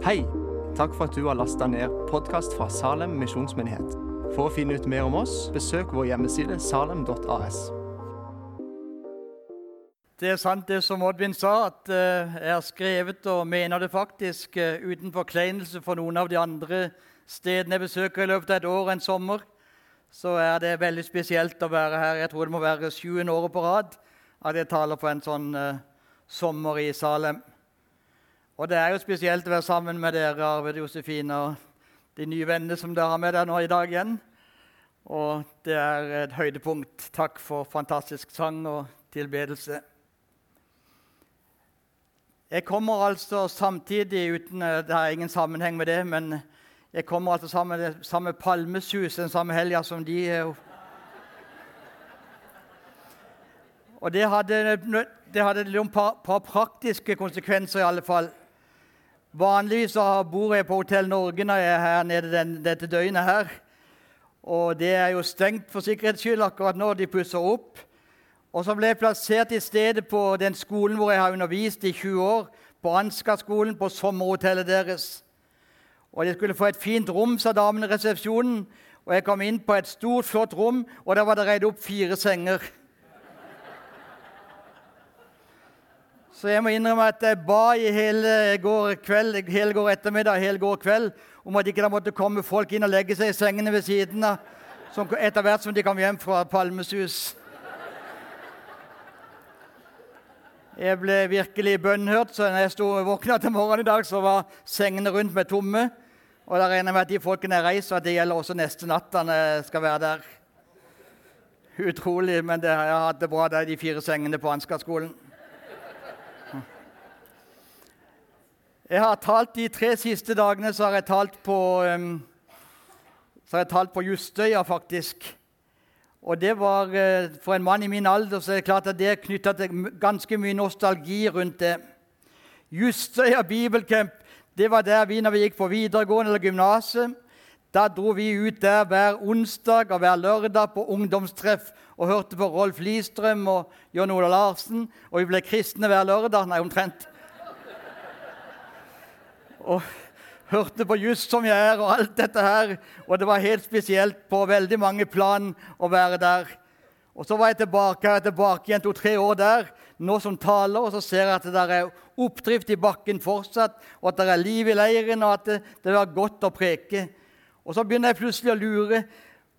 Hei! Takk for at du har lasta ned podkast fra Salem misjonsmyndighet. For å finne ut mer om oss, besøk vår hjemmeside salem.as. Det er sant det som Oddvin sa, at eh, jeg har skrevet og mener det faktisk eh, uten forkleinelse for noen av de andre stedene jeg besøker i løpet av et år en sommer. Så er det veldig spesielt å være her. Jeg tror det må være sjuende året på rad at jeg taler på en sånn eh, sommer i Salem. Og det er jo spesielt å være sammen med dere, Arvid Josefine, og de nye vennene som dere har med dere nå i dag igjen. Og det er et høydepunkt. Takk for fantastisk sang og tilbedelse. Jeg kommer altså samtidig uten eh, Det har ingen sammenheng med det, men jeg kommer altså sammen med samme palmesus den samme helga som de. er Og det hadde, det hadde et par, par praktiske konsekvenser, i alle fall. Vanligvis bor jeg på Hotell Norge når jeg er her nede den, dette døgnet. her. Og det er jo stengt for sikkerhets skyld akkurat nå. De pusser opp. Og så ble jeg plassert i stedet på den skolen hvor jeg har undervist i 20 år. På Ansgar-skolen, på sommerhotellet deres. Og Jeg skulle få et fint rom, sa damen i resepsjonen. Og Jeg kom inn på et stort, flott rom, og der var det reid opp fire senger. Så jeg må innrømme at jeg ba i hele går kveld, hele går ettermiddag hele går kveld om at ikke det måtte komme folk inn og legge seg i sengene ved siden av etter hvert som de kom hjem fra Palmesus. Jeg ble virkelig bønnhørt, så når jeg sto våkna til morgenen i dag, så var sengene rundt meg tomme. Og da regner jeg med at de folkene er reist, og at det gjelder også neste natt jeg skal være der. Utrolig, men det, jeg har hatt det bra der, de fire sengene på Ansgar-skolen. Jeg har talt De tre siste dagene så har jeg talt på, um, jeg talt på Justøya, faktisk. Og det var uh, For en mann i min alder så er det klart at det er knytta til ganske mye nostalgi rundt det. Justøya bibelcamp det var der vi når vi gikk på videregående eller gymnaset. Da dro vi ut der hver onsdag og hver lørdag på ungdomstreff og hørte på Rolf Listrøm og John Ola Larsen. Og vi ble kristne hver lørdag. Nei, omtrent og hørte på Just som jeg er og alt dette her. Og det var helt spesielt på veldig mange plan å være der. Og Så var jeg tilbake, jeg tilbake igjen to-tre år der, nå som taler, og så ser jeg at det der er oppdrift i bakken fortsatt, og at det er liv i leiren, og at det, det var godt å preke. Og så begynner jeg plutselig å lure.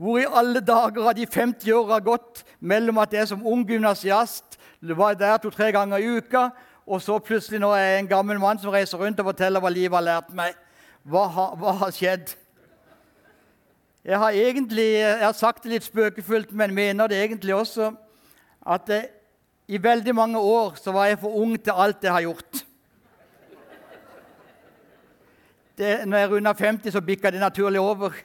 Hvor i alle dager har de 50 åra gått mellom at jeg som ung gymnasiast var der to-tre ganger i uka, og så plutselig nå er jeg en gammel mann som reiser rundt og forteller hva livet har lært meg. Hva har, hva har skjedd? Jeg har egentlig, jeg har sagt det litt spøkefullt, men mener det egentlig også, at jeg, i veldig mange år så var jeg for ung til alt jeg har gjort. Det, når jeg runda 50, så bikka det naturlig over.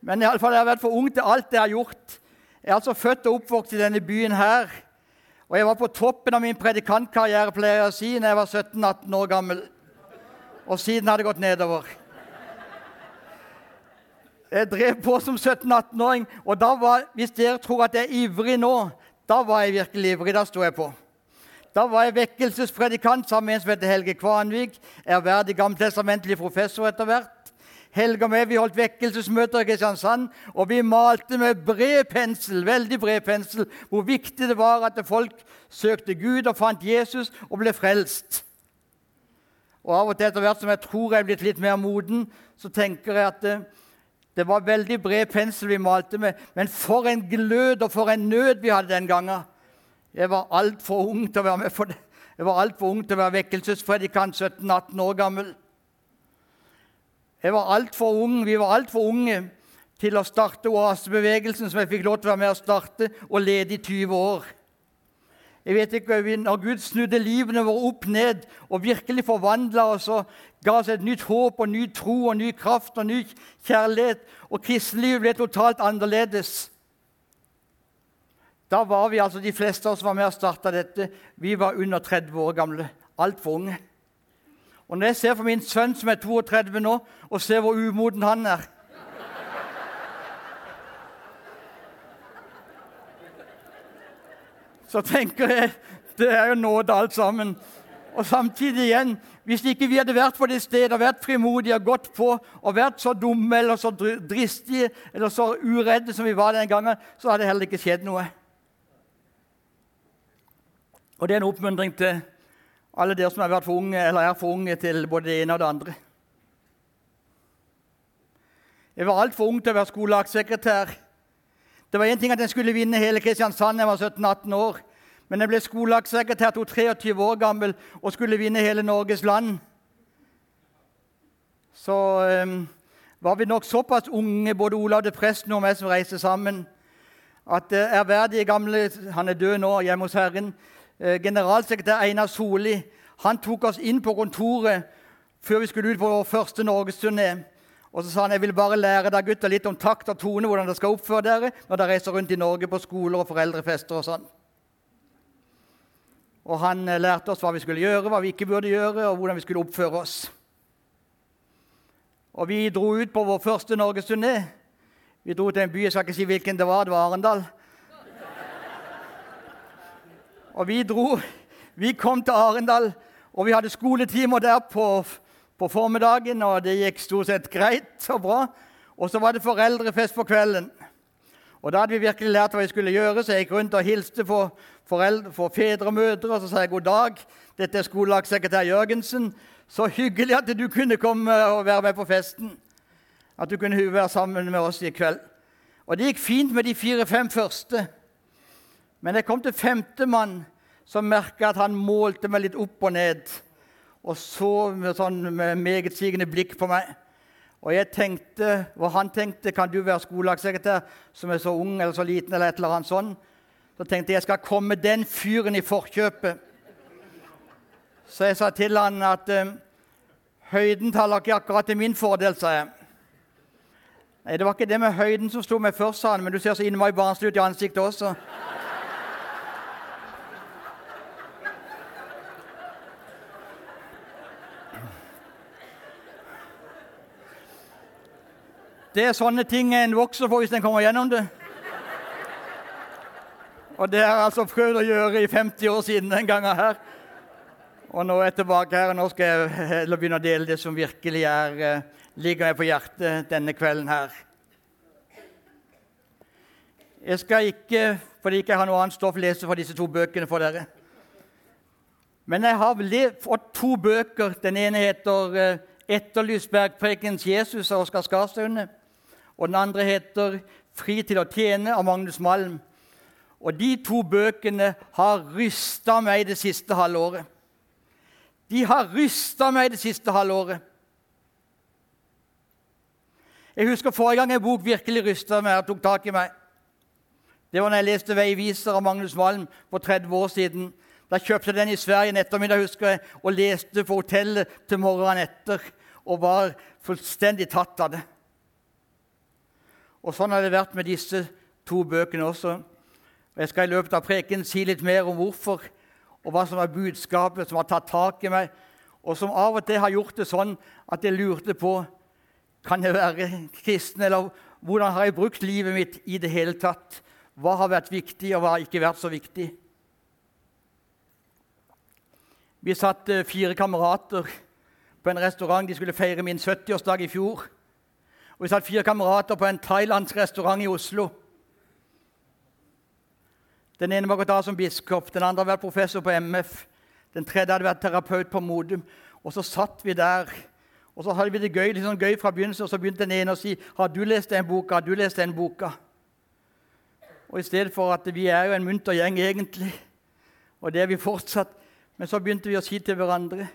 Men i alle fall, jeg har vært for ung til alt jeg har gjort. Jeg er altså født og oppvokst i denne byen her. Og jeg var på toppen av min predikantkarriere pleier jeg å si, når jeg var 17-18 år gammel. Og siden har det gått nedover. Jeg drev på som 17-18-åring, og da var, hvis dere tror at jeg er ivrig nå, da var jeg virkelig ivrig. Da sto jeg på. Da var jeg vekkelsespredikant sammen med en som heter Helge Kvanvik. Ærverdig gammeltestamentlig professor etter hvert. Helga med, vi holdt vekkelsesmøter i Kristiansand, og vi malte med bred pensel, veldig bred pensel, hvor viktig det var at folk søkte Gud og fant Jesus og ble frelst. Og av og til etter hvert som jeg tror jeg er blitt litt mer moden, så tenker jeg at det, det var veldig bred pensel vi malte med, men for en glød og for en nød vi hadde den gangen. Jeg var altfor ung til å være med for det. Jeg var altfor ung til å være vekkelsespredikant, 17-18 år gammel. Jeg var altfor ung, Vi var altfor unge til å starte oasebevegelsen, som jeg fikk lov til å være med å starte, og lede i 20 år. Jeg vet ikke, Når Gud snudde livene våre opp ned og virkelig forvandla oss og ga oss et nytt håp og ny tro og ny kraft og ny kjærlighet, og kristenlivet ble totalt annerledes Da var vi altså, De fleste av oss var med og starta dette. Vi var under 30 år gamle. Altfor unge. Og når jeg ser på min sønn som er 32 nå, og ser hvor umoden han er Så tenker jeg det er jo nåde alt sammen. Og samtidig igjen, hvis ikke vi hadde vært på det stedet vært frimodige og gått på og vært så dumme eller så dristige eller så uredde som vi var den gangen, så hadde det heller ikke skjedd noe. Og det er en oppmuntring til alle dere som har vært for unge, eller er for unge til både det ene og det andre. Jeg var altfor ung til å være skolelagssekretær. Det var én ting at jeg skulle vinne hele Kristiansand jeg var 17-18 år. Men jeg ble skolelagssekretær, 23 år gammel, og skulle vinne hele Norges land. Så um, var vi nok såpass unge, både Olav det presten og meg som reiste sammen, at uh, ærverdige gamle Han er død nå, hjemme hos Herren. Uh, generalsekretær Einar Soli han tok oss inn på kontoret før vi skulle ut på vår første norgesturné. Og så sa han jeg vil bare lære deg gutter litt om takt og tone, hvordan dere skal oppføre dere når dere reiser rundt i Norge på skoler og foreldrefester og sånn. Og han eh, lærte oss hva vi skulle gjøre, hva vi ikke burde gjøre, og hvordan vi skulle oppføre oss. Og vi dro ut på vår første norgesturné. Vi dro til en by, jeg skal ikke si hvilken det var, det var Arendal. Og vi dro Vi kom til Arendal, og vi hadde skoletimer der på, på formiddagen, og det gikk stort sett greit og bra. Og så var det foreldrefest på kvelden. Og Da hadde vi virkelig lært hva vi skulle gjøre, så jeg gikk rundt og hilste på foreldre, for fedre og mødre. Og så sa jeg god dag, dette er skolelagssekretær Jørgensen. Så hyggelig at du kunne komme og være med på festen. At du kunne være sammen med oss i kveld. Og det gikk fint med de fire-fem første. Men jeg kom til femtemann, som merka at han målte meg litt opp og ned. Og så med sånn med megetsigende blikk på meg. Og jeg tenkte, og han tenkte kan du være skolelagssekretær som er så ung eller så liten, eller et eller annet sånn. Så tenkte jeg jeg skal komme den fyren i forkjøpet. Så jeg sa til han at uh, høyden taler ikke akkurat til min fordel, sa jeg. Nei, Det var ikke det med høyden som sto meg først, sa han, men du ser så innmari barnslig ut i ansiktet også. Det er sånne ting en vokser på hvis en kommer gjennom det. Og det har jeg altså prøvd å gjøre i 50 år siden den gangen her. Og nå er jeg tilbake her, og nå skal jeg begynne å dele det som virkelig er, eh, ligger meg på hjertet denne kvelden her. Jeg skal ikke, fordi jeg ikke har noe annet stoff, lese fra disse to bøkene for dere. Men jeg har fått to bøker. Den ene heter eh, 'Etterlyst bergprekens Jesus' av Oskar Skarstaune og den andre heter 'Fri til å tjene' av Magnus Malm. Og De to bøkene har rysta meg det siste halvåret. De har rysta meg det siste halvåret. Jeg husker forrige gang en bok virkelig rysta meg og tok tak i meg. Det var når jeg leste 'Veiviser' av Magnus Malm for 30 år siden. Da kjøpte jeg den i Sverige en ettermiddag husker jeg, og leste på hotellet til morgenen etter og var fullstendig tatt av det. Og Sånn har det vært med disse to bøkene også. Jeg skal i løpet av preken si litt mer om hvorfor, og hva som er budskapet som har tatt tak i meg, og som av og til har gjort det sånn at jeg lurte på kan jeg være kristen, eller hvordan har jeg brukt livet mitt i det hele tatt? Hva har vært viktig, og hva har ikke vært så viktig? Vi satt eh, fire kamerater på en restaurant. De skulle feire min 70-årsdag i fjor. Og Vi satt fire kamerater på en thailandsk restaurant i Oslo. Den ene var gått av som biskop, den andre hadde vært professor på MF. Den tredje hadde vært terapeut på Modum. Og så satt vi der. Og så hadde vi det gøy, litt sånn gøy fra begynnelsen, og så begynte den ene å si 'Har du lest den boka?' Har du lest den boka? Og i stedet for at vi er jo en munter gjeng egentlig, og det er vi fortsatt, men så begynte vi å si til hverandre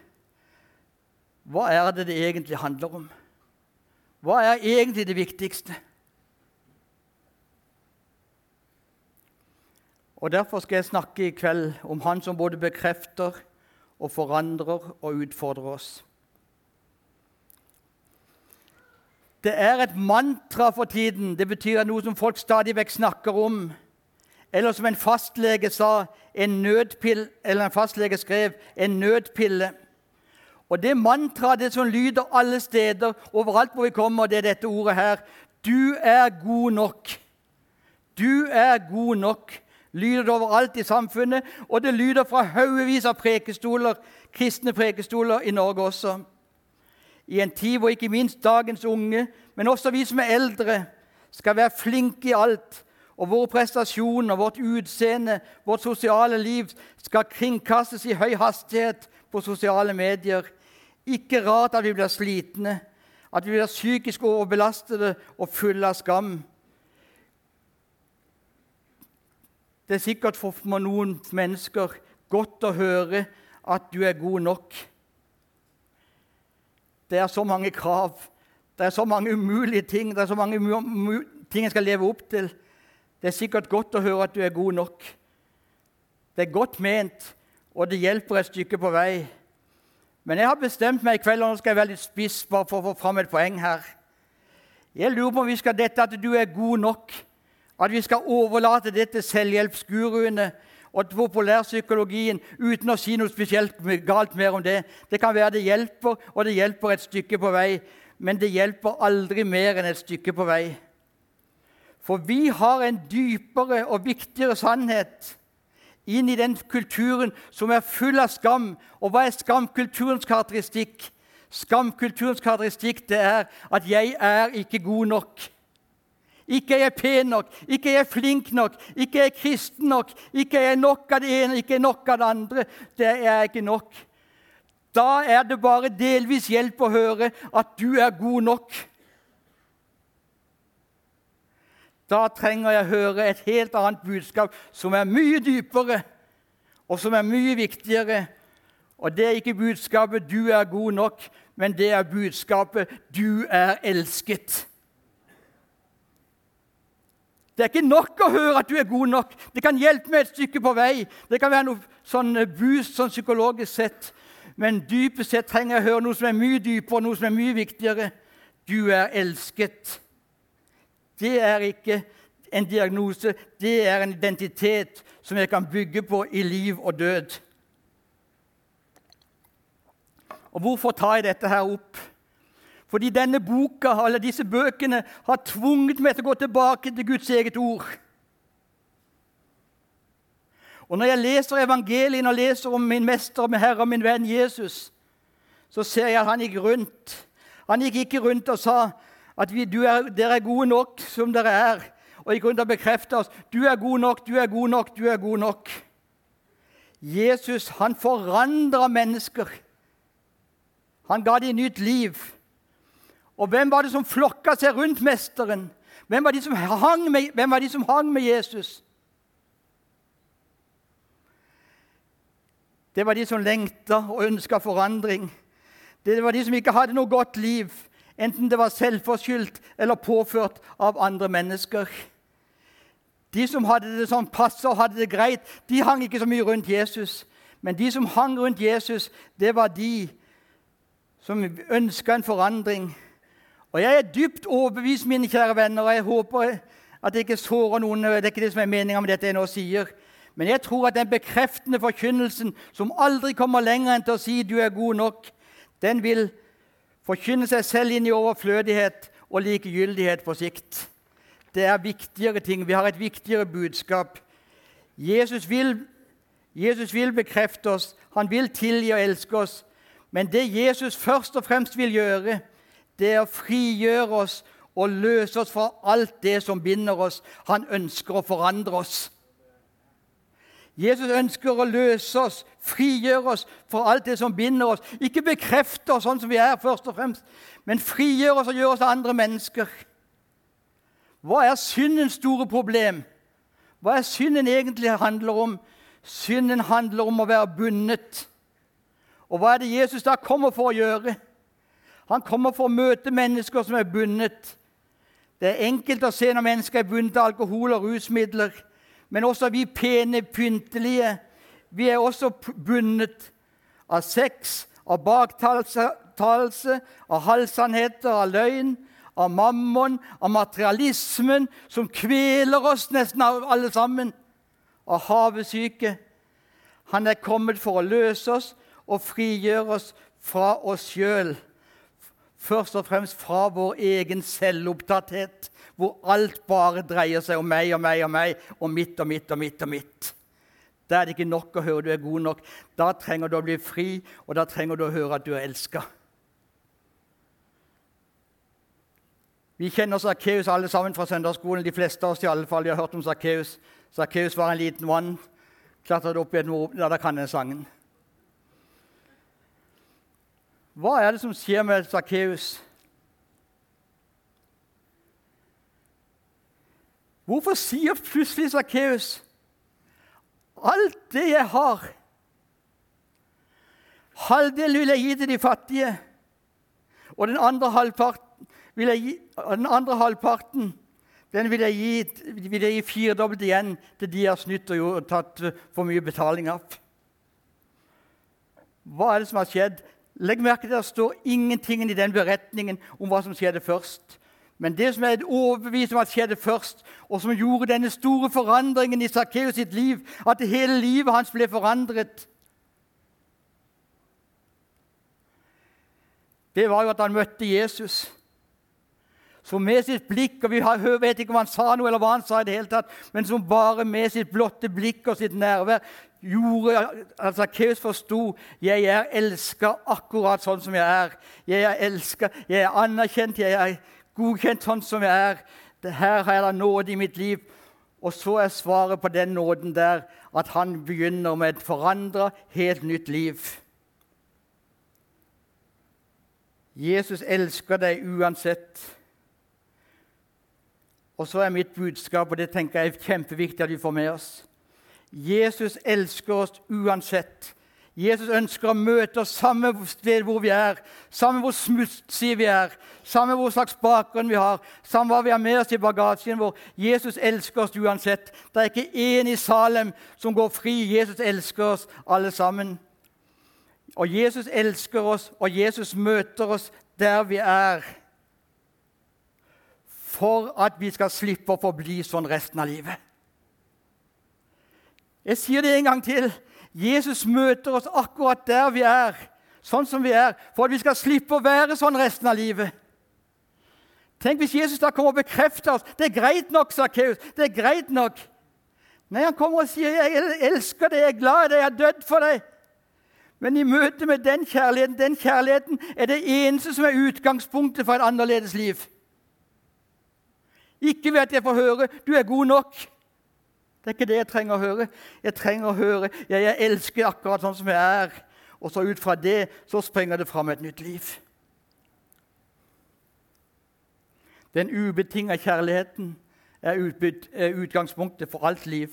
Hva er det det egentlig handler om? Hva er egentlig det viktigste? Og Derfor skal jeg snakke i kveld om Han som både bekrefter og forandrer og utfordrer oss. Det er et mantra for tiden. Det betyr noe som folk stadig vekk snakker om. Eller som en fastlege sa, en nødpille, eller en fastlege skrev, en nødpille. Og det mantraet det som lyder alle steder, overalt hvor vi kommer, det er dette ordet her. Du er god nok. Du er god nok. lyder det overalt i samfunnet, og det lyder fra haugevis av prekestoler, kristne prekestoler i Norge også. I en tid hvor ikke minst dagens unge, men også vi som er eldre, skal være flinke i alt, og våre prestasjoner, vårt utseende, vårt sosiale liv skal kringkastes i høy hastighet på sosiale medier. Ikke rart at vi blir slitne, at vi blir psykisk overbelastede og fulle av skam. Det er sikkert for noen mennesker godt å høre at du er god nok. Det er så mange krav, det er så mange umulige ting, det er så mange ting jeg skal leve opp til. Det er sikkert godt å høre at du er god nok. Det er godt ment, og det hjelper et stykke på vei. Men jeg har bestemt meg i kveld, og nå skal jeg være litt spiss bare for å få fram et poeng her. Jeg lurer på om vi skal dette at du er god nok, at vi skal overlate det til selvhjelpsguruene og populærpsykologien uten å si noe spesielt galt mer om det. Det kan være det hjelper, og det hjelper et stykke på vei, men det hjelper aldri mer enn et stykke på vei. For vi har en dypere og viktigere sannhet inn i den kulturen som er full av skam. Og hva er skamkulturens karakteristikk? Skamkulturens karakteristikk det er at 'jeg er ikke god nok'. Ikke er jeg pen nok, ikke er jeg flink nok, ikke er jeg kristen nok, ikke er jeg nok av det ene, ikke er nok av det andre. Det er jeg ikke nok. Da er det bare delvis hjelp å høre at du er god nok. Da trenger jeg høre et helt annet budskap som er mye dypere, og som er mye viktigere. Og det er ikke budskapet 'du er god nok', men det er budskapet 'du er elsket'. Det er ikke nok å høre at du er god nok. Det kan hjelpe meg et stykke på vei. Det kan være noe sånn boost sånn psykologisk sett. Men dypest sett trenger jeg å høre noe som er mye dypere, noe som er mye viktigere. Du er elsket. Det er ikke en diagnose, det er en identitet som jeg kan bygge på i liv og død. Og Hvorfor tar jeg dette her opp? Fordi denne boka, eller disse bøkene har tvunget meg til å gå tilbake til Guds eget ord. Og Når jeg leser evangelien og leser om min mester, min herre og min venn Jesus, så ser jeg at han gikk rundt. Han gikk ikke rundt og sa at vi, er, dere er gode nok som dere er, og i grunn til å bekrefte oss. Du er god nok, du er god nok, du er god nok. Jesus han forandra mennesker. Han ga dem nytt liv. Og hvem var det som flokka seg rundt mesteren? Hvem var de som hang med, hvem var de som hang med Jesus? Det var de som lengta og ønska forandring. Det var de som ikke hadde noe godt liv, enten det var selvforskyldt eller påført av andre mennesker. De som hadde det sånn passe og hadde det greit, de hang ikke så mye rundt Jesus. Men de som hang rundt Jesus, det var de som ønska en forandring. Og jeg er dypt overbevist, mine kjære venner, og jeg håper at jeg ikke sårer noen. Det er ikke det som er meninga med dette jeg nå sier. Men jeg tror at den bekreftende forkynnelsen, som aldri kommer lenger enn til å si 'du er god nok', den vil forkynne seg selv inn i overflødighet og likegyldighet på sikt. Det er viktigere ting. Vi har et viktigere budskap. Jesus vil, Jesus vil bekrefte oss, han vil tilgi og elske oss. Men det Jesus først og fremst vil gjøre, det er å frigjøre oss og løse oss fra alt det som binder oss. Han ønsker å forandre oss. Jesus ønsker å løse oss, frigjøre oss fra alt det som binder oss. Ikke bekrefte oss sånn som vi er, først og fremst, men frigjøre oss og gjøre oss til andre mennesker. Hva er syndens store problem? Hva er synden egentlig handler om? Synden handler om å være bundet. Og hva er det Jesus da kommer for å gjøre? Han kommer for å møte mennesker som er bundet. Det er enkelt å se når mennesker er bundet av alkohol og rusmidler. Men også vi pene, pyntelige, vi er også bundet av sex, av baktalelse, av halvsannheter, av løgn, av mammon, av materialismen, som kveler oss nesten alle sammen, av havesyke. Han er kommet for å løse oss og frigjøre oss fra oss sjøl først og fremst fra vår egen selvopptatthet, hvor alt bare dreier seg om meg og meg og meg og mitt og mitt og mitt. og mitt. Da er det ikke nok å høre du er god nok. Da trenger du å bli fri, og da trenger du å høre at du er elska. Vi kjenner Sakkeus alle sammen fra søndagsskolen. De fleste av oss i alle fall, de har hørt om Sakkeus. Sakkeus var en liten mann. Klatret opp i et mor... Ja, da kan jeg sangen. Hva er det som skjer med Sakkeus? Hvorfor sier plutselig Sakkeus alt det jeg har Halvdelen vil jeg gi til de fattige, og den andre halvparten vil jeg gi, den andre halvparten den vil jeg gi, vil jeg gi firedobbelt igjen til de jeg har snytt og tatt for mye betaling av. Hva er det som har skjedd? Legg merke til at det står ingenting i den beretningen om hva som skjedde først. Men det som er et overbevis om at skjedde først, og som gjorde denne store forandringen i Sakkeus sitt liv, at hele livet hans ble forandret Det var jo at han møtte Jesus. Som med sitt blikk og Vi vet ikke om han sa noe, eller hva han sa, i det hele tatt, men som bare med sitt blotte blikk og sitt nærvær gjorde at Sakkeus forsto jeg er elska akkurat sånn som jeg er. Jeg er elska, jeg er anerkjent, jeg er godkjent sånn som jeg er. Her har jeg da nåde i mitt liv. Og så er svaret på den nåden der at han begynner med et forandra, helt nytt liv. Jesus elsker deg uansett. Og så er mitt budskap, og det tenker jeg er kjempeviktig at vi får med oss Jesus elsker oss uansett. Jesus ønsker å møte oss samme sted hvor vi er, samme hvor smutsige vi er, samme hvor slags bakgrunn vi har, samme hva vi har med oss i bagasjen vår. Jesus elsker oss uansett. Det er ikke én i Salem som går fri. Jesus elsker oss alle sammen. Og Jesus elsker oss, og Jesus møter oss der vi er, for at vi skal slippe å forbli sånn resten av livet. Jeg sier det en gang til. Jesus møter oss akkurat der vi er, sånn som vi er, for at vi skal slippe å være sånn resten av livet. Tenk hvis Jesus da kommer og bekrefter oss. 'Det er greit nok, Sakkeus. Det er greit nok.' Nei, han kommer og sier, 'Jeg elsker deg, jeg er glad i deg, jeg har dødd for deg.' Men i møte med den kjærligheten, den kjærligheten er det eneste som er utgangspunktet for et annerledes liv. Ikke ved at jeg får høre 'du er god nok'. Det er ikke det jeg trenger å høre. Jeg trenger å høre jeg, jeg elsker akkurat sånn som jeg er. Og så ut fra det så springer det fram et nytt liv. Den ubetinga kjærligheten er, er utgangspunktet for alt liv.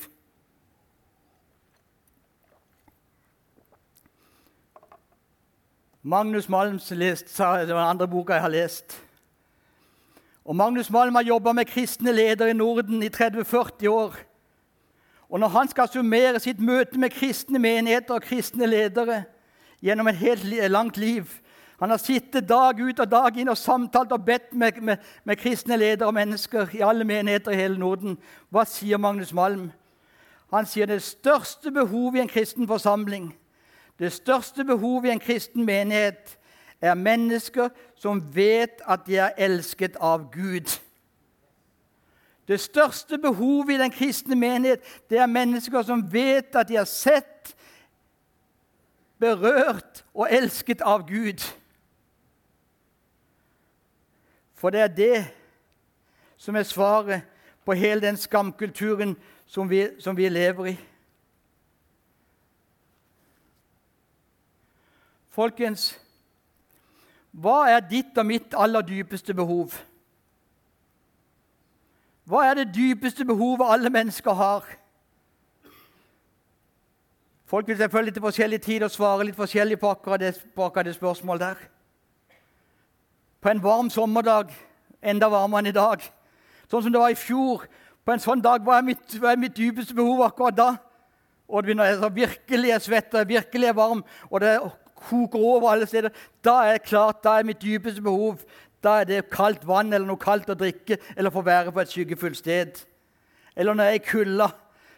Magnus Malms lest, sa, det var den andre boka jeg har lest. Og Magnus Malm har jobba med kristne ledere i Norden i 30-40 år. Og når han skal summere sitt møte med kristne menigheter og kristne ledere gjennom et helt langt liv Han har sittet dag ut og dag inn og samtalt og bedt med, med, med kristne ledere og mennesker i alle menigheter i hele Norden. Hva sier Magnus Malm? Han sier det største behovet i en kristen forsamling, det største behovet i en kristen menighet, er mennesker som vet at de er elsket av Gud. Det største behovet i den kristne menighet det er mennesker som vet at de er sett, berørt og elsket av Gud. For det er det som er svaret på hele den skamkulturen som vi, som vi lever i. Folkens, hva er ditt og mitt aller dypeste behov? Hva er det dypeste behovet alle mennesker har? Folk vil selvfølgelig til forskjellig tid og svare litt forskjellig på akkurat det, på akkurat det spørsmålet der. På en varm sommerdag, enda varmere enn i dag, sånn som det var i fjor På en sånn dag, hva er mitt, hva er mitt dypeste behov akkurat da? Og det begynner, jeg virkelig er svett og virkelig varm, og det koker over alle steder. Da er det klart, da er mitt dypeste behov da er det kaldt vann eller noe kaldt å drikke eller få være på et skyggefullt sted. Eller når jeg er i kulda,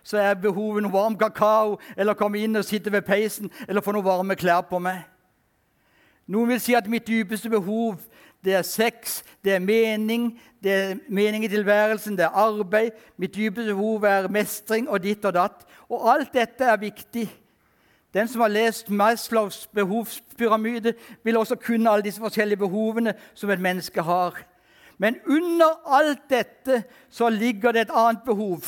så er behovet noe varm kakao eller komme inn og sitte ved peisen eller få noe varme klær på meg. Noen vil si at mitt dypeste behov det er sex, det er mening, det er mening i tilværelsen, det er arbeid. Mitt dypeste behov er mestring og ditt og datt. Og alt dette er viktig. Den som har lest Maslows behovspyramide, vil også kunne alle disse forskjellige behovene som et menneske har. Men under alt dette så ligger det et annet behov.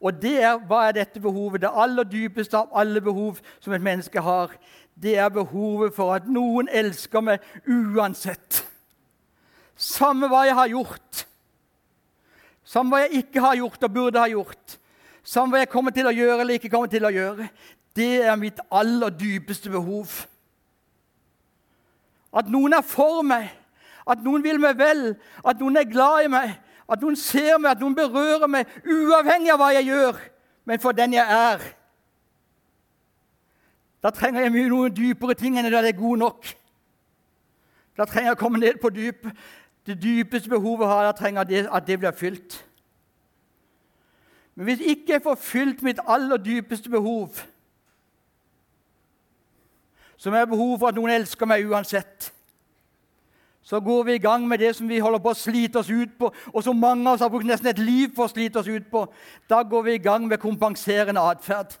Og det er, hva er dette behovet? Det aller dypeste av alle behov som et menneske har. Det er behovet for at noen elsker meg uansett. Samme hva jeg har gjort, samme hva jeg ikke har gjort og burde ha gjort, samme hva jeg kommer til å gjøre eller ikke kommer til å gjøre. Det er mitt aller dypeste behov. At noen er for meg, at noen vil meg vel, at noen er glad i meg, at noen ser meg, at noen berører meg, uavhengig av hva jeg gjør, men for den jeg er. Da trenger jeg mye noen dypere ting enn da det er god nok. Da trenger jeg å komme ned på dypet det dypeste behovet har, da trenger jeg at det blir fylt. Men hvis ikke jeg får fylt mitt aller dypeste behov, som er behov for at noen elsker meg uansett, så går vi i gang med det som vi holder på å slite oss ut på, og som mange av oss har brukt nesten et liv for å slite oss ut på. Da går vi i gang med kompenserende atferd.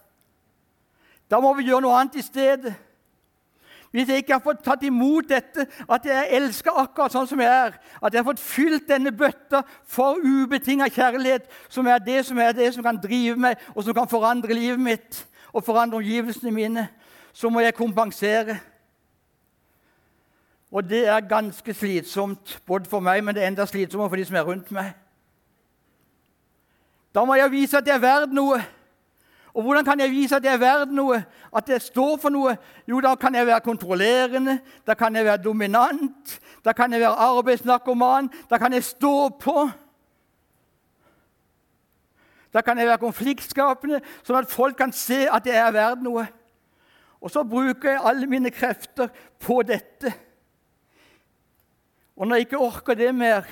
Da må vi gjøre noe annet i stedet. Hvis jeg ikke har fått tatt imot dette, at jeg elsker akkurat sånn som jeg er, at jeg har fått fylt denne bøtta for ubetinga kjærlighet, som er det som er det som kan drive meg, og som kan forandre livet mitt og forandre omgivelsene mine, så må jeg kompensere. Og det er ganske slitsomt både for meg, men det er enda slitsommere for de som er rundt meg. Da må jeg vise at jeg er verd noe. Og hvordan kan jeg vise at jeg er verdt noe, at jeg står for noe? Jo, da kan jeg være kontrollerende, da kan jeg være dominant, da kan jeg være arbeidsnarkoman, da kan jeg stå på. Da kan jeg være konfliktskapende, sånn at folk kan se at jeg er verdt noe. Og så bruker jeg alle mine krefter på dette. Og når jeg ikke orker det mer,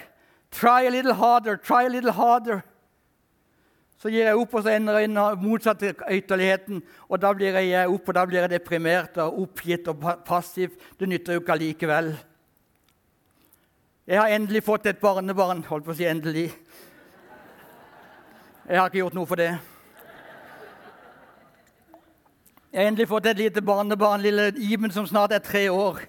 try a little harder, try a little harder. Så gir jeg opp, og så ender jeg inn motsatt ytterligheten. Og da blir jeg opp, og da blir jeg deprimert og oppgitt og passiv. Det nytter jo ikke allikevel. Jeg har endelig fått et barnebarn. Holdt på å si endelig. Jeg har ikke gjort noe for det. Jeg har endelig fått et lite barnebarn, lille Iben, som snart er tre år.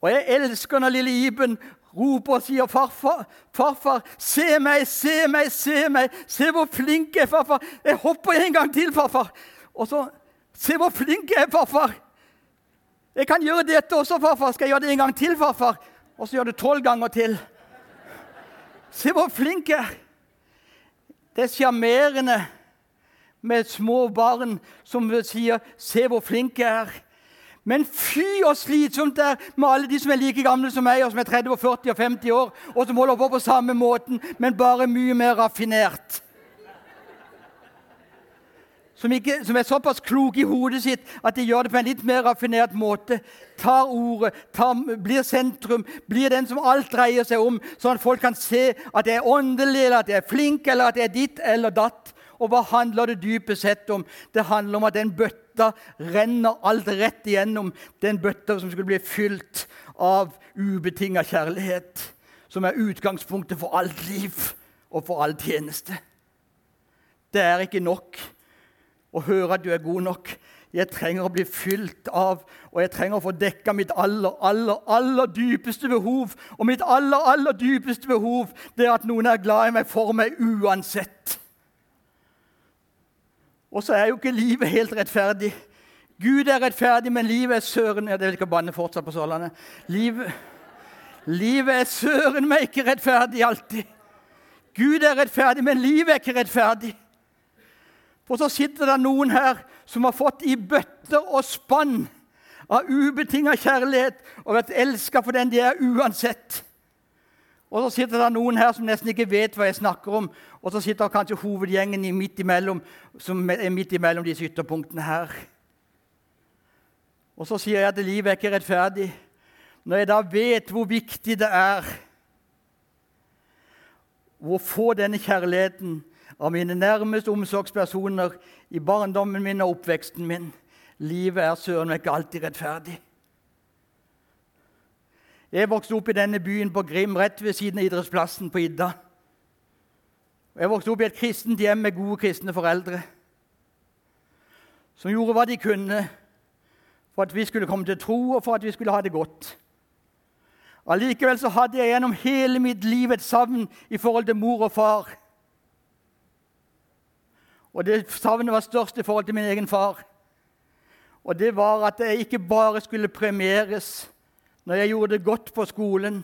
Og jeg elsker når lille Iben roper og sier, 'Farfar, farfar, se meg, se meg, se meg.' 'Se hvor flink jeg er, farfar.' 'Jeg hopper en gang til, farfar.' Og så 'Se hvor flink jeg er, farfar.' 'Jeg kan gjøre dette også, farfar. Skal jeg gjøre det en gang til, farfar?' Og så gjør du tolv ganger til. Se hvor flink jeg er. Det er sjarmerende med små barn som sier 'Se hvor flink jeg er'. Men fy og slitsomt det er med alle de som er like gamle som meg, og som er 30, 40 og 50 år, og som holder på på samme måten, men bare mye mer raffinert. Som, ikke, som, er såpass kloke i hodet sitt at de gjør det på en litt mer raffinert måte. Tar ordet, tar, blir sentrum, blir den som alt dreier seg om, sånn at folk kan se at jeg er åndelig, eller at jeg er flink, eller at jeg er ditt eller datt. Og hva handler det dypest sett om? Det handler om at den bøtta renner alt rett igjennom. Den bøtta som skulle bli fylt av ubetinga kjærlighet. Som er utgangspunktet for alt liv og for all tjeneste. Det er ikke nok å høre at du er god nok. Jeg trenger å bli fylt av, og jeg trenger å få dekka mitt aller, aller, aller dypeste behov. Og mitt aller, aller dypeste behov det er at noen er glad i meg for meg uansett. Og så er jo ikke livet helt rettferdig. Gud er rettferdig, men livet er søren ja, Det vil ikke banne fortsatt på Sørlandet. Livet, livet er søren meg ikke rettferdig alltid. Gud er rettferdig, men livet er ikke rettferdig. For så sitter det noen her som har fått i bøtter og spann av ubetinga kjærlighet og vært elska for den de er, uansett. Og så sitter det noen her som nesten ikke vet hva jeg snakker om. Og så sitter kanskje hovedgjengen midt imellom, som er midt imellom disse ytterpunktene her. Og så sier jeg at livet er ikke rettferdig. Når jeg da vet hvor viktig det er å få denne kjærligheten av mine nærmeste omsorgspersoner i barndommen min og oppveksten min Livet er søren meg ikke alltid rettferdig. Jeg vokste opp i denne byen på Grim, rett ved siden av idrettsplassen på Idda. Jeg vokste opp i et kristent hjem med gode kristne foreldre som gjorde hva de kunne for at vi skulle komme til tro, og for at vi skulle ha det godt. Allikevel så hadde jeg gjennom hele mitt liv et savn i forhold til mor og far. Og det savnet var størst i forhold til min egen far. Og det var at jeg ikke bare skulle premieres når jeg gjorde det godt på skolen,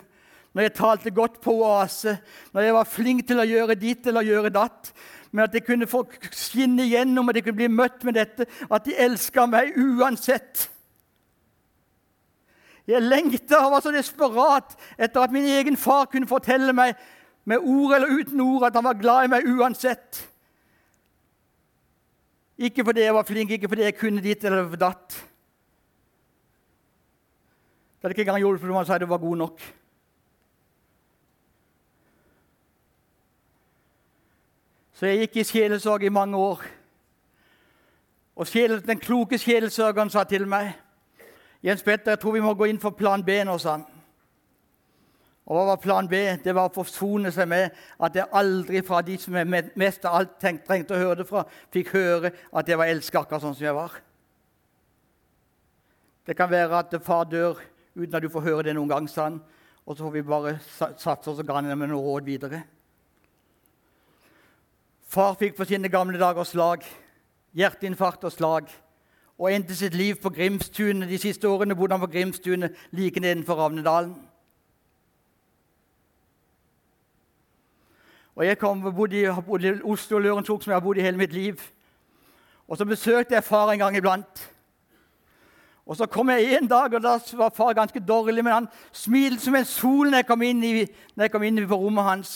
når jeg talte godt på Oase, når jeg var flink til å gjøre ditt eller gjøre datt, men at jeg kunne få skinne igjennom, at jeg kunne bli møtt med dette, at de elska meg uansett. Jeg lengta og var så desperat etter at min egen far kunne fortelle meg med ord eller uten ord at han var glad i meg uansett. Ikke fordi jeg var flink, ikke fordi jeg kunne ditt eller datt. Det hadde ikke engang hjulpet om han sa det var god nok. Så jeg gikk i sjelesorg i mange år. Og den kloke sjelesørgeren sa til meg Jens Petter, jeg tror vi må gå inn for plan B nå, sa han. Og hva var plan B? Det var å forsone seg med at jeg aldri fra de som jeg mest av alt trengte å høre det fra, fikk høre at jeg var elsket akkurat sånn som jeg var. Det kan være at far dør uten at du får høre det noen gang, sa han. Og så får vi bare satse oss og ga med noen råd videre. Far fikk på sine gamle dager slag. Hjerteinfarkt og slag og endte sitt liv på Grimstunet. De siste årene bodde han på Grimstunet like nedenfor Ravnedalen. Og Jeg kom, bodde i, bodde i Oslo og Lørenskog, som jeg har bodd i hele mitt liv. Og Så besøkte jeg far en gang iblant. Og Så kom jeg en dag, og da var far ganske dårlig, men han smilte som en sol når jeg kom inn, i, jeg kom inn på rommet hans.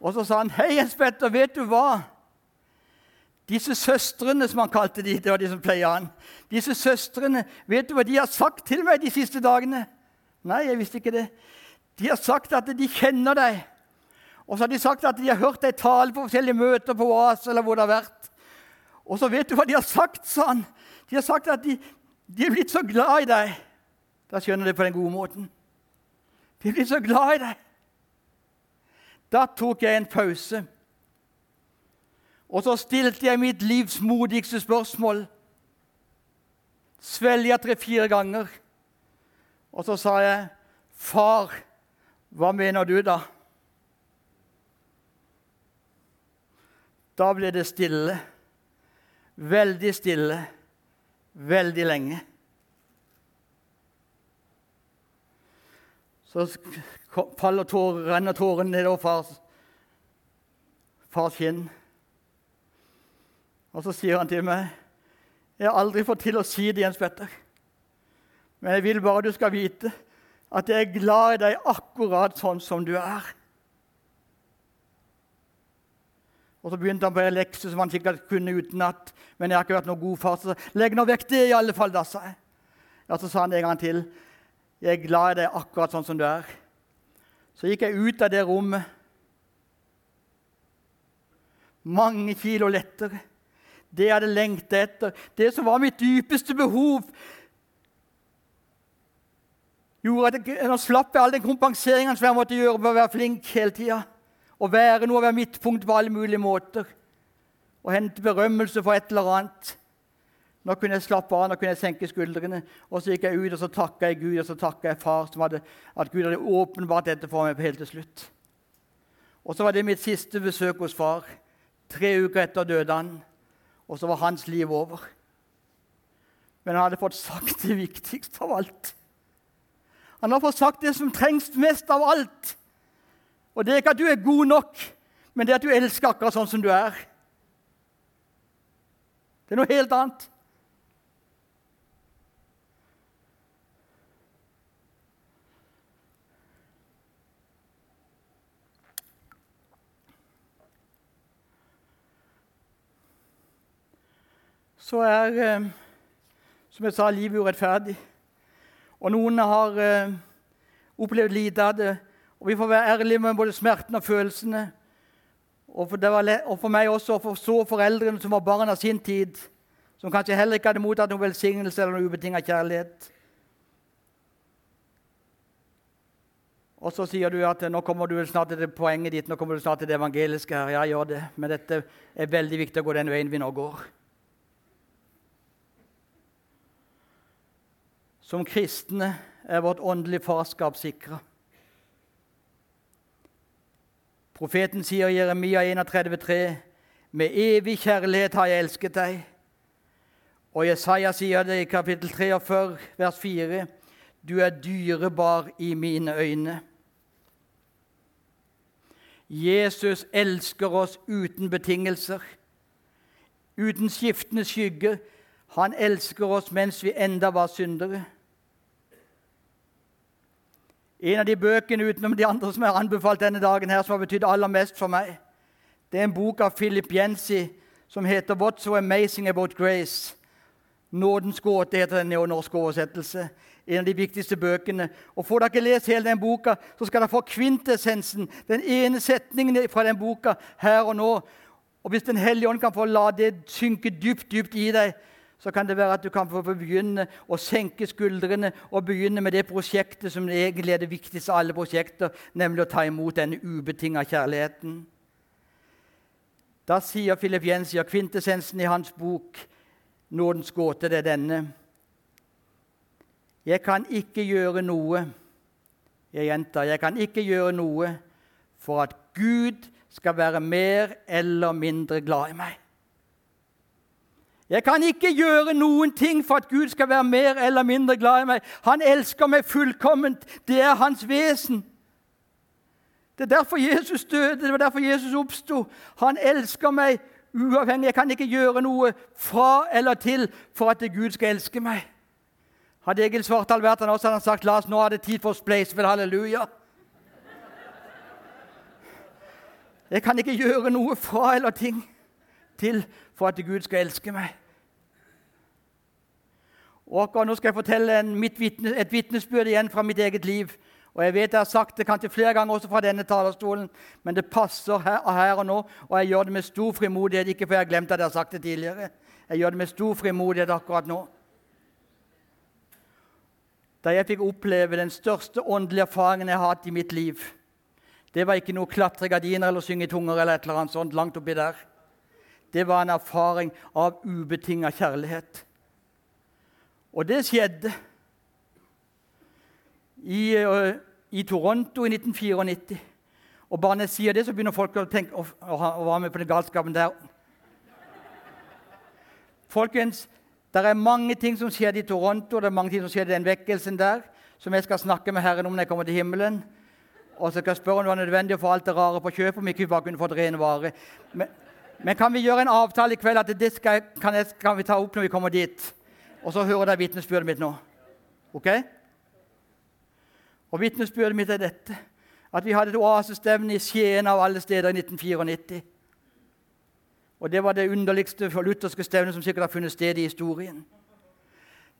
Og så sa han, 'Hei, Jens Petter, vet du hva?' Disse søstrene, som han kalte de, det var de som pleier han. Disse søstrene, vet du hva de har sagt til meg de siste dagene? Nei, jeg visste ikke det. De har sagt at de kjenner deg. Og så har de sagt at de har hørt deg tale på forskjellige møter på OAS eller hvor det har vært. Og så vet du hva de har sagt, sa han. De har sagt at de, de er blitt så glad i deg. Da skjønner du det på den gode måten. De er blitt så glad i deg. Da tok jeg en pause. Og så stilte jeg mitt livs modigste spørsmål. Svelga tre-fire ganger. Og så sa jeg, 'Far, hva mener du, da?' Da ble det stille. Veldig stille. Veldig lenge. Så faller tårer, renner tårene nedover fars, fars kinn. Og så sier han til meg, 'Jeg har aldri fått til å si det, Jens Petter.' 'Men jeg vil bare du skal vite at jeg er glad i deg akkurat sånn som du er.' Og Så begynte han på en lekse som han sikkert kunne utenat. Men jeg har ikke vært noen god far, så legg nå vekk det, i alle fall, da, sa jeg. Og Så sa han en gang til. 'Jeg er glad i deg akkurat sånn som du er.' Så gikk jeg ut av det rommet. Mange kilo lettere det jeg hadde lengta etter, det som var mitt dypeste behov, gjorde at jeg, Nå slapp jeg all den kompenseringen som jeg måtte gjøre på å være flink hele tida. Å være noe, å være midtpunkt på alle mulige måter. Å hente berømmelse for et eller annet. Nå kunne jeg slappe av, nå kunne jeg senke skuldrene. Og så gikk jeg ut og så takka jeg Gud og så takka jeg far, som hadde, at Gud hadde åpenbart dette for meg helt til slutt. Og så var det mitt siste besøk hos far. Tre uker etter døde han og så var hans liv over. Men han hadde fått sagt det viktigste av alt. Han har fått sagt det som trengs mest av alt. Og det er ikke at du er god nok, men det er at du elsker akkurat sånn som du er. Det er noe helt annet. så er, eh, som jeg sa, livet urettferdig. Og noen har eh, opplevd lite av det. Og vi får være ærlige med både smerten og følelsene. Og for, og for meg også, og for så foreldrene som var barn av sin tid, som kanskje heller ikke hadde mottatt noen velsignelse eller noen ubetinga kjærlighet. Og så sier du at nå kommer du snart til poenget ditt, nå kommer du snart til det evangeliske. her. Ja, gjør det. Men dette er veldig viktig å gå den veien vi nå går. Som kristne er vårt åndelige farskap sikra. Profeten sier i Jeremia 31,3.: Med evig kjærlighet har jeg elsket deg. Og Jesaja sier det i kapittel 43, vers 4. Du er dyrebar i mine øyne. Jesus elsker oss uten betingelser, uten skiftende skygge. Han elsker oss mens vi enda var syndere. En av de bøkene utenom de andre som er anbefalt denne dagen, her, som har betydd aller mest for meg, det er en bok av Philip Jensi som heter 'What's So Amazing About Grace'. Nådens gåte heter den neonorske oversettelse en av de viktigste bøkene. Og Får dere ikke lest hele den boka, så skal dere få kvintessensen, den ene setningen fra den boka her og nå. Og Hvis Den hellige ånd kan få la det synke dypt, dypt i deg, så kan det være at du kan få begynne å senke skuldrene og begynne med det prosjektet som egentlig er det viktigste av alle prosjekter, nemlig å ta imot denne ubetinga kjærligheten. Da sier Philip Jensier, kvintessensen i hans bok 'Nådens gåte', det er denne. Jeg kan ikke gjøre noe Jeg gjentar, jeg kan ikke gjøre noe for at Gud skal være mer eller mindre glad i meg. Jeg kan ikke gjøre noen ting for at Gud skal være mer eller mindre glad i meg. Han elsker meg fullkomment. Det er hans vesen. Det er derfor Jesus døde, det var derfor Jesus oppsto. Han elsker meg uavhengig. Jeg kan ikke gjøre noe fra eller til for at Gud skal elske meg. Hadde Egil Svartdal vært han også, hadde han sagt la oss nå er det tid for spleisespill. Halleluja. Jeg kan ikke gjøre noe fra eller ting til for at Gud skal elske meg. Og Nå skal jeg fortelle vitne, et vitnesbyrd igjen fra mitt eget liv. Og Jeg vet jeg har sagt det kanskje flere ganger også fra denne talerstolen, men det passer her, her og nå, og jeg gjør det med stor frimodighet. Ikke for jeg har glemt at jeg har sagt det tidligere. Jeg gjør det med stor frimodighet akkurat nå da jeg fikk oppleve den største åndelige erfaringen jeg har hatt i mitt liv. Det var ikke noe klatre gardiner eller synge i tunger eller et eller annet sånt langt oppi der. Det var en erfaring av ubetinga kjærlighet. Og det skjedde i, uh, i Toronto i 1994. Og bare når jeg sier det, så begynner folk å tenke å, være med på den galskapen der. Folkens, det er mange ting som skjedde i Toronto, det er mange ting som skjedde i den vekkelsen der, som jeg skal snakke med Herren om når jeg kommer til himmelen. Og så skal jeg spørre om det var nødvendig å få alt det rare på kjøpet, om ikke vi bare kunne fått rene vare. Men, men, kan vi gjøre en avtale i kveld at det skal, kan, jeg, kan vi ta opp når vi kommer dit? Og så hører dere vitnesbyrdet mitt nå. Ok? Og vitnesbyrdet mitt er dette. At vi hadde et oasestevne i Skien av alle steder i 1994. Og Det var det underligste lutherske stevnet som sikkert har funnet sted i historien.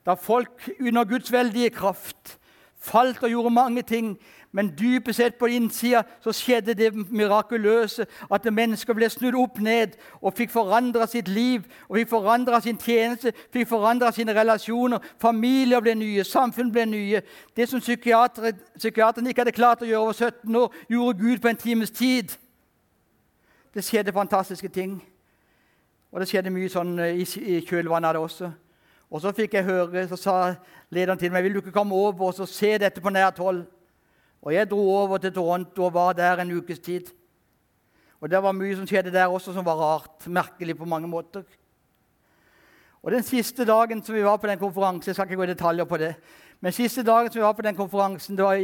Da folk under Guds veldige kraft falt og gjorde mange ting, men dypest sett på innsida så skjedde det mirakuløse at mennesker ble snudd opp ned og fikk forandra sitt liv og fikk forandra sin tjeneste, fikk forandra sine relasjoner. Familier ble nye, samfunn ble nye. Det som psykiateren ikke hadde klart å gjøre over 17 år, gjorde Gud på en times tid. Det skjedde fantastiske ting. Og det skjedde mye sånn eh, i, kjølvannet av det også. Og så fikk jeg høre, så sa lederen til meg vil du ikke komme over og se dette på nært hold. Og jeg dro over til Toronto og var der en ukes tid. Og det var mye som skjedde der også som var rart. Merkelig på mange måter. Og Den siste dagen som vi var på den konferansen, jeg skal ikke gå i detaljer på det, men siste dagen som vi var på den konferansen, det var,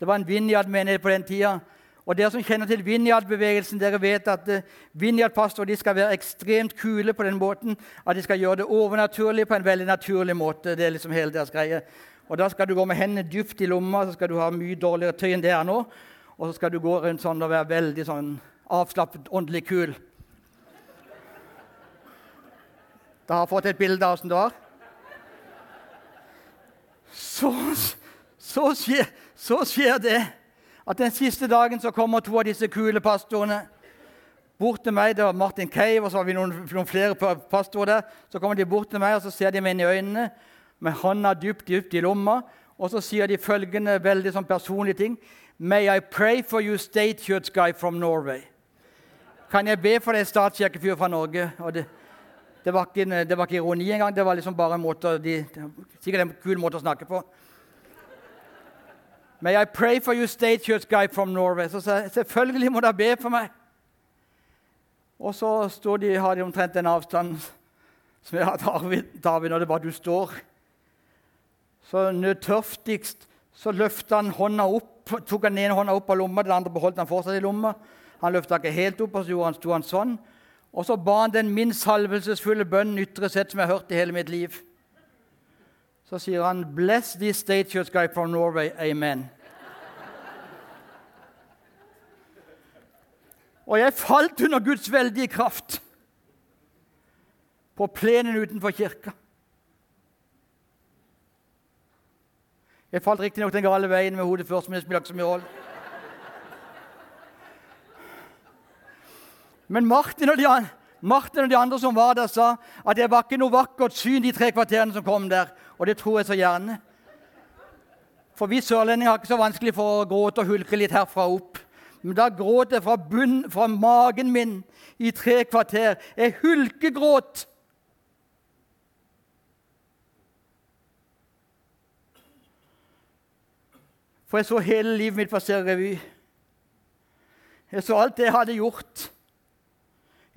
det var en Vinjad-menighet på den tida. Og Dere som kjenner til Vinjard-bevegelsen, dere vet at uh, Vinjad-pastorer skal være ekstremt kule på den måten. At de skal gjøre det overnaturlig på en veldig naturlig måte. Det er liksom hele deres greie. Og Da skal du gå med hendene dypt i lomma, så skal du ha mye dårligere tøy enn det er nå. Og så skal du gå rundt sånn og være veldig sånn avslappet, åndelig kul. Da har jeg fått et bilde av åssen det var. Så, så, skjer, så skjer det at den siste dagen så kommer to av disse kule pastorene bort til meg. Det var Martin Cave, og så har vi noen, noen, flere pastorer der. Så kommer de bort til meg, og så ser de meg inn i øynene med hånda dypt, dypt i lomma. Og så sier de følgende veldig sånn personlige ting. May I pray for you, state church guy from Norway. Kan jeg be for deg, statskirkefyr fra Norge? Og det, det, var ikke, det, var ikke, ironi engang. Det var liksom bare en måte de, sikkert en kul måte å snakke på. May I pray for you, state church guy from Norway? Så sa jeg selvfølgelig må dere be for meg. Og så de, har de omtrent den avstand som jeg har David, David, når det bare du står. Så nødtørftigst så løfta han hånda opp, tok han ene hånda opp av lomma, den andre beholdt han fortsatt i lomma. Han løfta ikke helt opp, og så han, sto han sånn. Og så ba han den minst salvelsesfulle bønnen ytre sett som jeg har hørt i hele mitt liv. Så sier han 'Bless this state church guy from Norway. Amen'. Og jeg falt under Guds veldige kraft på plenen utenfor kirka. Jeg falt riktignok den gale veien med hodet først, men det spiller ikke så mye rolle. Men Martin og, de, Martin og de andre som var der, sa at det var ikke noe vakkert syn, de tre kvarterene som kom der. Og det tror jeg så gjerne. For vi sørlendinger har ikke så vanskelig for å gråte og hulke litt herfra opp. Men da gråt jeg fra, bunnen, fra magen min i tre kvarter. Jeg hulkegråt. For jeg så hele livet mitt passere revy. Jeg så alt det jeg hadde gjort.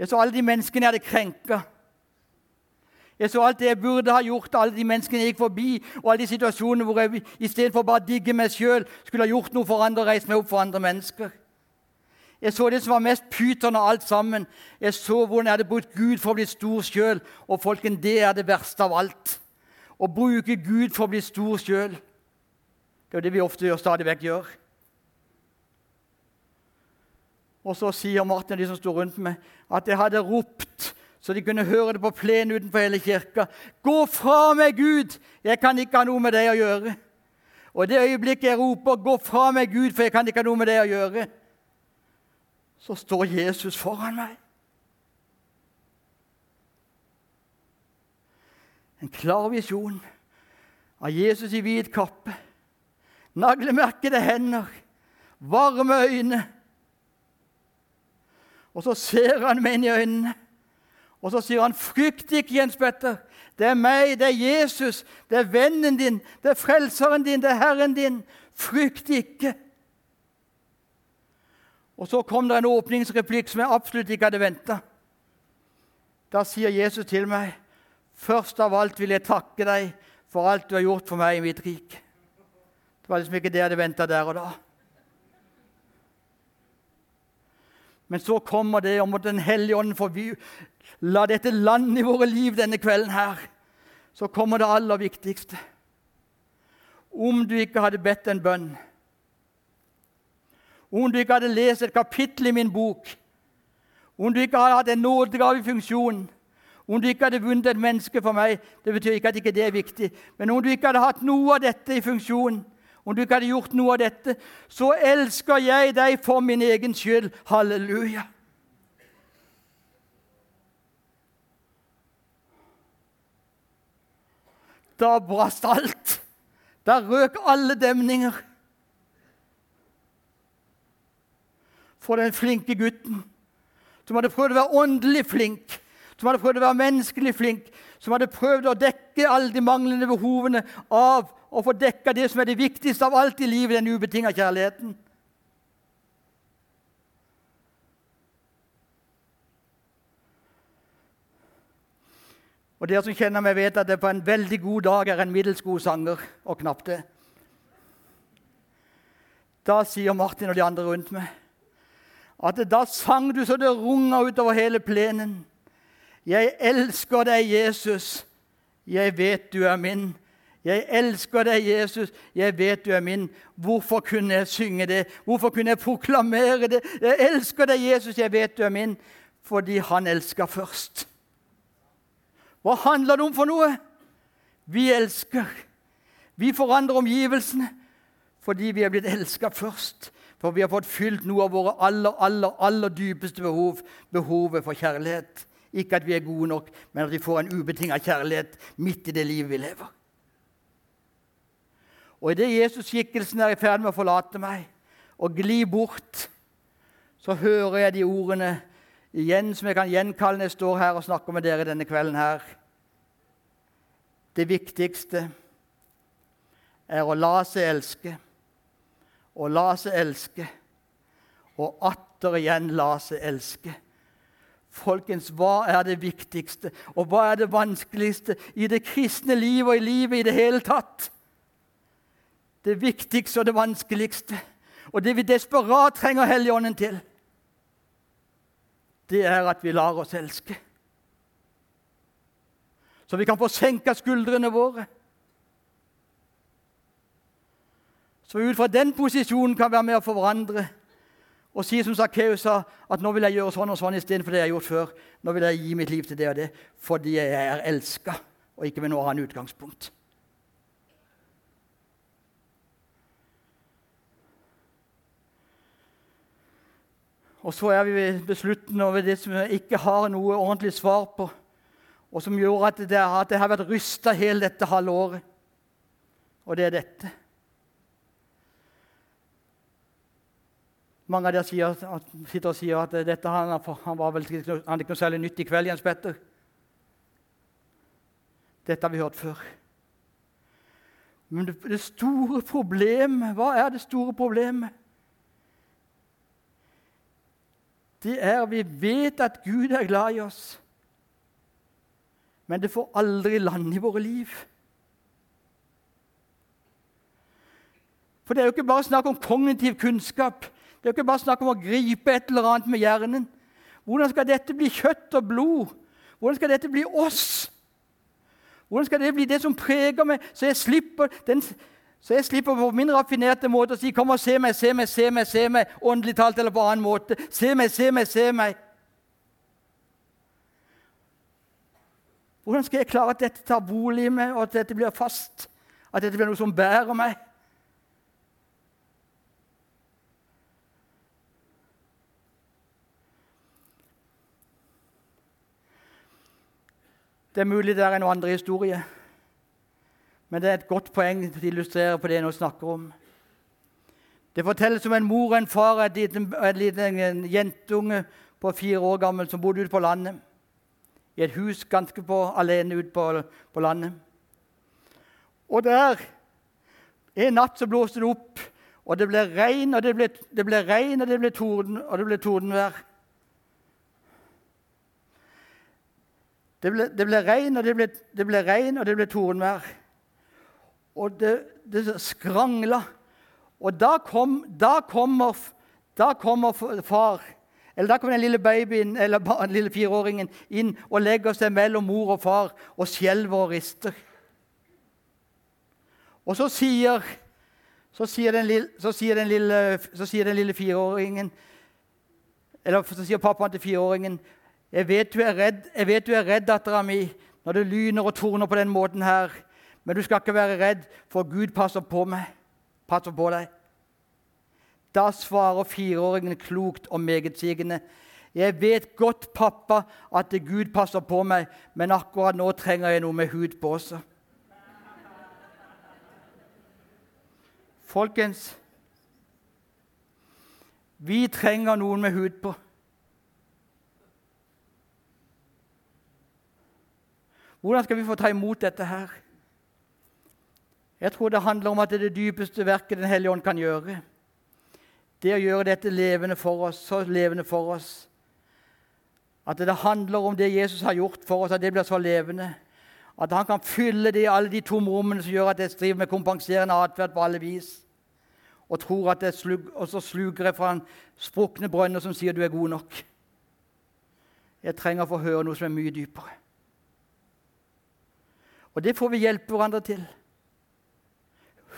Jeg så alle de menneskene jeg hadde krenka. Jeg så alt det jeg burde ha gjort, alle de menneskene jeg gikk forbi, og alle de situasjonene hvor jeg istedenfor bare å digge meg sjøl, skulle ha gjort noe for andre og reist meg opp for andre mennesker. Jeg så det som var mest pyton av alt sammen. Jeg så hvordan jeg hadde brukt Gud for å bli stor sjøl. Og folken, det er det verste av alt. Å bruke Gud for å bli stor sjøl. Det er det vi ofte gjør, stadig vekk gjør. Og så sier Martin og de som står rundt meg, at jeg hadde ropt så de kunne høre det på plenen utenfor hele kirka. 'Gå fra meg, Gud! Jeg kan ikke ha noe med deg å gjøre.' Og i det øyeblikket jeg roper 'Gå fra meg, Gud, for jeg kan ikke ha noe med deg å gjøre', så står Jesus foran meg. En klar visjon av Jesus i hvit kappe, naglemerkede hender, varme øyne og så ser han meg inn i øynene, og så sier han, 'Frykt ikke, Jens Petter. Det er meg, det er Jesus, det er vennen din, det er frelseren din, det er Herren din. Frykt ikke.' Og så kom det en åpningsreplikk som jeg absolutt ikke hadde venta. Da sier Jesus til meg, 'Først av alt vil jeg takke deg for alt du har gjort for meg i mitt rik.' Det var liksom ikke det jeg hadde venta der og da. Men så kommer det om at Den hellige ånd får vi la dette lande i våre liv denne kvelden her. Så kommer det aller viktigste. Om du ikke hadde bedt en bønn, om du ikke hadde lest et kapittel i min bok, om du ikke hadde hatt en nådegave i funksjon, om du ikke hadde vunnet et menneske for meg Det betyr ikke at ikke det er viktig, men om du ikke hadde hatt noe av dette i funksjon, om du ikke hadde gjort noe av dette, så elsker jeg deg for min egen skyld. Halleluja. Da brast alt. Da røk alle demninger. For den flinke gutten som hadde prøvd å være åndelig flink, som hadde prøvd å være menneskelig flink, som hadde prøvd å dekke alle de manglende behovene av å få dekka det som er det viktigste av alt i livet, den ubetinga kjærligheten. Og Dere som kjenner meg, vet at det på en veldig god dag er en middels god sanger, og knapt det. Da sier Martin og de andre rundt meg at da sang du så det runga utover hele plenen. Jeg elsker deg, Jesus. Jeg vet du er min. 'Jeg elsker deg, Jesus. Jeg vet du er min.' Hvorfor kunne jeg synge det? Hvorfor kunne jeg proklamere det? 'Jeg elsker deg, Jesus. Jeg vet du er min.' Fordi han elsker først. Hva handler det om for noe? Vi elsker. Vi forandrer omgivelsene fordi vi er blitt elska først. For vi har fått fylt noe av våre aller, aller, aller dypeste behov, behovet for kjærlighet. Ikke at vi er gode nok, men at vi får en ubetinga kjærlighet midt i det livet vi lever. Og idet Jesus-skikkelsen er i ferd med å forlate meg og gli bort, så hører jeg de ordene igjen som jeg kan gjenkalle når jeg står her og snakker med dere denne kvelden her. Det viktigste er å la seg elske, og la seg elske, og atter igjen la seg elske. Folkens, hva er det viktigste, og hva er det vanskeligste i det kristne livet og i livet i det hele tatt? Det viktigste og det vanskeligste, og det vi desperat trenger Helligånden til, det er at vi lar oss elske. Så vi kan få senka skuldrene våre. Så ut fra den posisjonen kan vi være med å forandre og si som Sakkeus sa, at nå vil jeg gjøre sånn og sånn istedenfor det jeg har gjort før. Nå vil jeg gi mitt liv til det og det fordi jeg er elska, og ikke med noe annet utgangspunkt. Og så er vi ved beslutten over det som jeg ikke har noe ordentlig svar på, og som gjør at det, at det har vært rysta hele dette halve året. Og det er dette. Mange av dere sier, sitter og sier at dette, han, han var vel han ikke noe særlig nytt i kveld, Jens Petter. Dette har vi hørt før. Men det, det store problemet, hva er det store problemet? Det er at vi vet at Gud er glad i oss. Men det får aldri land i våre liv. For det er jo ikke bare snakk om kognitiv kunnskap. Det er jo ikke bare snakk om å gripe et eller annet med hjernen. Hvordan skal dette bli kjøtt og blod? Hvordan skal dette bli oss? Hvordan skal det bli det som preger meg, så jeg slipper, den, så jeg slipper på min raffinerte måte å si 'Kom og se meg, se meg, se meg', se meg, åndelig talt eller på annen måte. Se meg, se meg, se meg. Hvordan skal jeg klare at dette tar bolig i meg, og at dette blir fast? At dette blir noe som bærer meg? Det er mulig det er en andre historie, men det er et godt poeng til å illustrere på det jeg nå snakker om. Det fortelles om en mor og en far og en liten jentunge på fire år gammel som bodde ute på landet. I et hus ganske på, alene ute på, på, landet. Og der En natt så blåste det opp, og det ble regn, og det ble, det ble regn, og det ble torden, og det ble tordenvær. Det ble, det ble regn, og det ble, det ble regn, og det ble tordenvær. Og det, det skrangla. Og da, kom, da, kommer, da kommer far eller Da kommer den lille babyen, eller den lille fireåringen inn og legger seg mellom mor og far og skjelver og rister. Og så sier, så sier, den, lille, så sier den lille, så sier den lille fireåringen Eller så sier pappaen til fireåringen jeg vet du er redd, jeg vet du er redd, dattera mi, når det lyner og torner på den måten her. Men du skal ikke være redd, for Gud passer på meg. Passer på deg. Da svarer fireåringen klokt og megetsigende. Jeg vet godt, pappa, at Gud passer på meg, men akkurat nå trenger jeg noe med hud på også. Folkens, vi trenger noen med hud på. Hvordan skal vi få ta imot dette her? Jeg tror det handler om at det er det dypeste verket Den hellige ånd kan gjøre. Det å gjøre dette levende for oss, så levende for oss. At det handler om det Jesus har gjort for oss, at det blir så levende. At han kan fylle det i alle de tomme rommene som gjør at jeg driver med kompenserende atferd på alle vis. Og tror at slug, og så sluker jeg fra en sprukne brønner som sier du er god nok. Jeg trenger å få høre noe som er mye dypere. Og det får vi hjelpe hverandre til.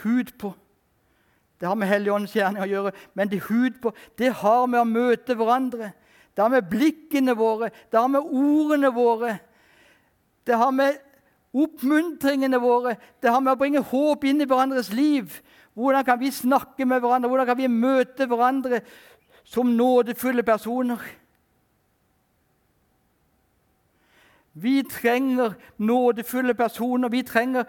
Hud på. Det har med Helligåndens gjerning å gjøre, men det hud på, det har med å møte hverandre. Det har med blikkene våre, det har med ordene våre, det har med oppmuntringene våre, det har med å bringe håp inn i hverandres liv. Hvordan kan vi snakke med hverandre, hvordan kan vi møte hverandre som nådefulle personer? Vi trenger nådefulle personer. Vi trenger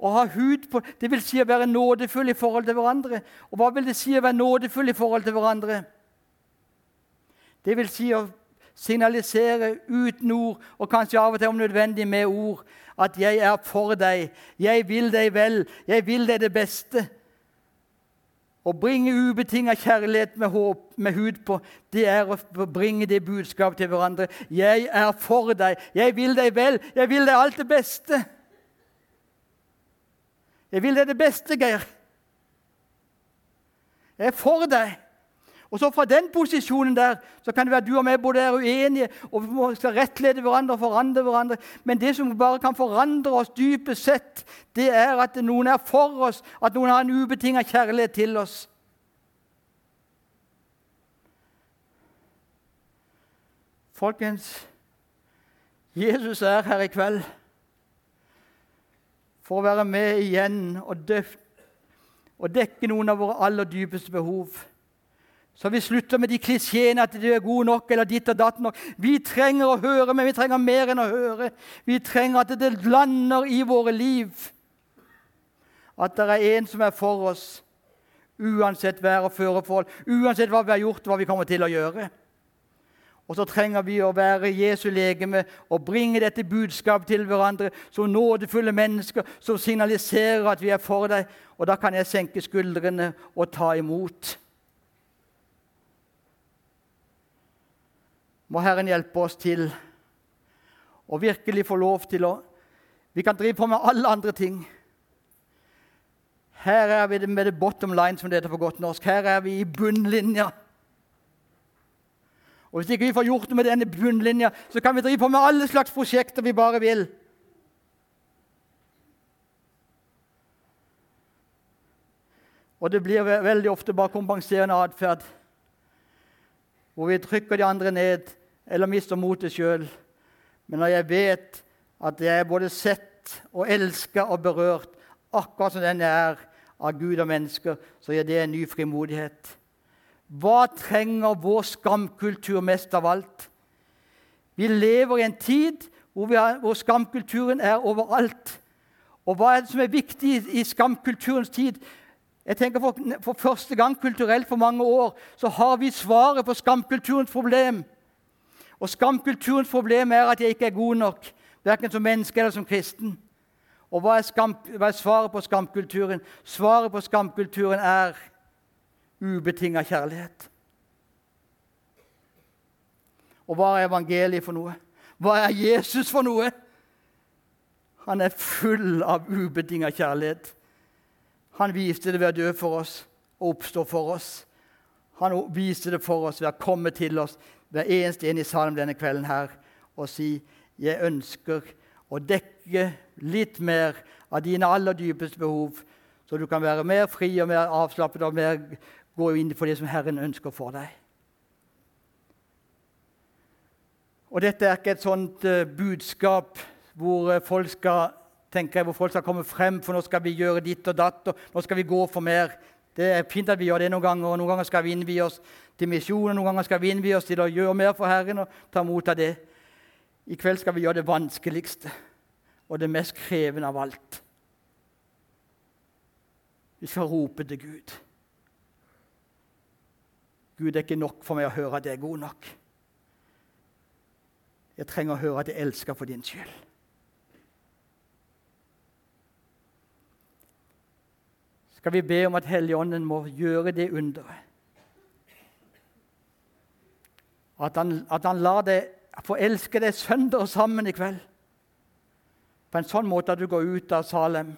Å ha hud på Det vil si å være nådefull i forhold til hverandre. Og hva vil det si å være nådefull i forhold til hverandre? Det vil si å signalisere uten ord, og kanskje av og til om nødvendig med ord, at 'jeg er for deg', 'jeg vil deg vel', 'jeg vil deg det beste'. Å bringe ubetinga kjærlighet med, håp, med hud på, det er å bringe det budskapet til hverandre. 'Jeg er for deg. Jeg vil deg vel. Jeg vil deg alt det beste.' Jeg vil deg det beste, Geir. Jeg er for deg. Og så Fra den posisjonen der så kan det være du og meg både er uenige og vi skal rettlede hverandre og forandre hverandre. Men det som bare kan forandre oss dypest sett, det er at noen er for oss, at noen har en ubetinga kjærlighet til oss. Folkens, Jesus er her i kveld for å være med igjen og, og dekke noen av våre aller dypeste behov. Så vi slutter med de klisjeene at du er god nok eller ditt og datt nok. Vi trenger å høre, men vi trenger mer enn å høre. Vi trenger at det lander i våre liv. At det er en som er for oss, uansett vær og føreforhold, uansett hva vi har gjort hva vi kommer til å gjøre. Og så trenger vi å være Jesu legeme og bringe dette budskapet til hverandre som nådefulle mennesker som signaliserer at vi er for deg. Og da kan jeg senke skuldrene og ta imot. Må Herren hjelpe oss til å virkelig få lov til å Vi kan drive på med alle andre ting. Her er vi med det bottom line, som det heter på godt norsk. Her er vi i bunnlinja. Og Hvis ikke vi får gjort noe med denne bunnlinja, så kan vi drive på med alle slags prosjekter vi bare vil. Og det blir veldig ofte bare kompenserende atferd, hvor vi trykker de andre ned eller mister motet sjøl. Men når jeg vet at jeg er både sett og elska og berørt, akkurat som den er av Gud og mennesker, så gir det en ny frimodighet. Hva trenger vår skamkultur mest av alt? Vi lever i en tid hvor, har, hvor skamkulturen er overalt. Og hva er det som er viktig i skamkulturens tid? Jeg tenker for, for første gang kulturelt for mange år så har vi svaret på skamkulturens problem. Og Skamkulturens problem er at jeg ikke er god nok, verken som menneske eller som kristen. Og hva er, skam, hva er svaret på skamkulturen? Svaret på skamkulturen er ubetinga kjærlighet. Og hva er evangeliet for noe? Hva er Jesus for noe? Han er full av ubetinga kjærlighet. Han viste det ved å dø for oss og oppstå for oss. Han viste det for oss ved å komme til oss hver eneste en i salen denne kvelden her og si jeg ønsker å dekke litt mer av dine aller dypeste behov, så du kan være mer fri og mer avslappet og mer gå inn for det som Herren ønsker for deg. Og Dette er ikke et sånt uh, budskap hvor uh, folk skal tenke, hvor folk skal komme frem, for nå skal vi gjøre ditt og datt, og nå skal vi gå for mer. Det er fint at vi gjør det noen ganger, og noen ganger skal vi innvie oss til misjon, og noen ganger skal vi innvie oss til å gjøre mer for Herren og ta mot av det. I kveld skal vi gjøre det vanskeligste og det mest krevende av alt. Vi skal rope til Gud. Gud, er ikke nok for meg å høre at jeg er god nok. Jeg trenger å høre at jeg elsker for din skyld. Skal vi be om at Helligånden må gjøre det underet. At han, at han lar deg få elske deg sønder sammen i kveld. På en sånn måte at du går ut av Salem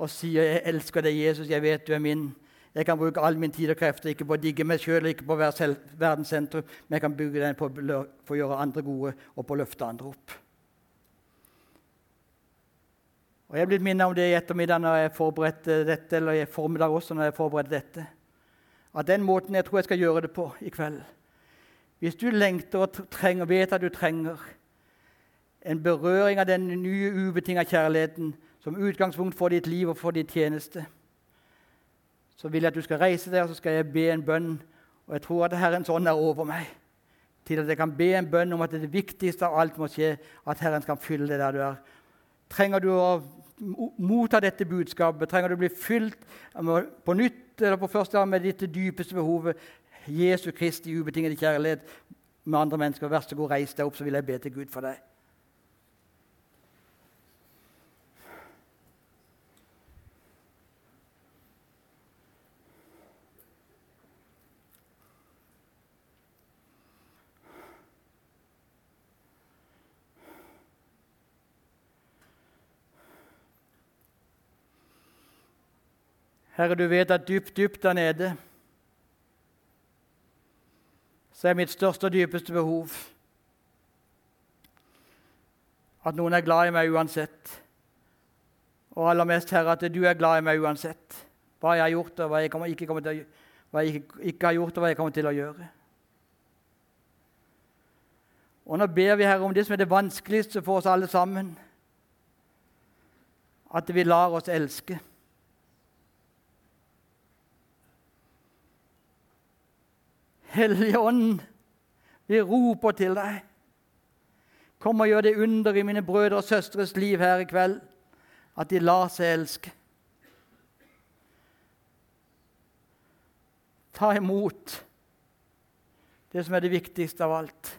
og sier 'Jeg elsker deg, Jesus. Jeg vet du er min.' Jeg kan bruke all min tid og krefter ikke på å digge meg sjøl, ikke på å være verdens sentrum, men jeg kan bruke den på å gjøre andre gode og på å løfte andre opp. Og Jeg er blitt minnet om det i ettermiddag når jeg forberedte dette, eller i formiddag også når jeg forberedte dette. At den måten jeg tror jeg skal gjøre det på i kveld Hvis du lengter og trenger, vet at du trenger en berøring av den nye, ubetinga kjærligheten som utgangspunkt for ditt liv og for ditt tjeneste, så vil jeg at du skal reise deg og så skal jeg be en bønn. Og jeg tror at Herrens ånd er over meg til at jeg kan be en bønn om at det viktigste av alt må skje, at Herren skal fylle det der du er. Trenger du å motta dette budskapet, trenger du å bli fylt på nytt eller på første gang med ditt dypeste behovet, Jesu Kristi ubetingede kjærlighet med andre mennesker. Vær så god, reis deg opp, så vil jeg be til Gud for deg. Herre, du vet at dypt, dypt der nede så er mitt største og dypeste behov at noen er glad i meg uansett. Og aller mest, Herre, at du er glad i meg uansett. Hva jeg har gjort, og hva jeg, ikke, til, hva jeg ikke, ikke har gjort, og hva jeg kommer til å gjøre. Og nå ber vi Herre om det som er det vanskeligste for oss alle sammen. At vi lar oss elske. Hellige Ånd, vi roper til deg. Kom og gjør det under i mine brødre og søstres liv her i kveld, at de lar seg elske. Ta imot det som er det viktigste av alt.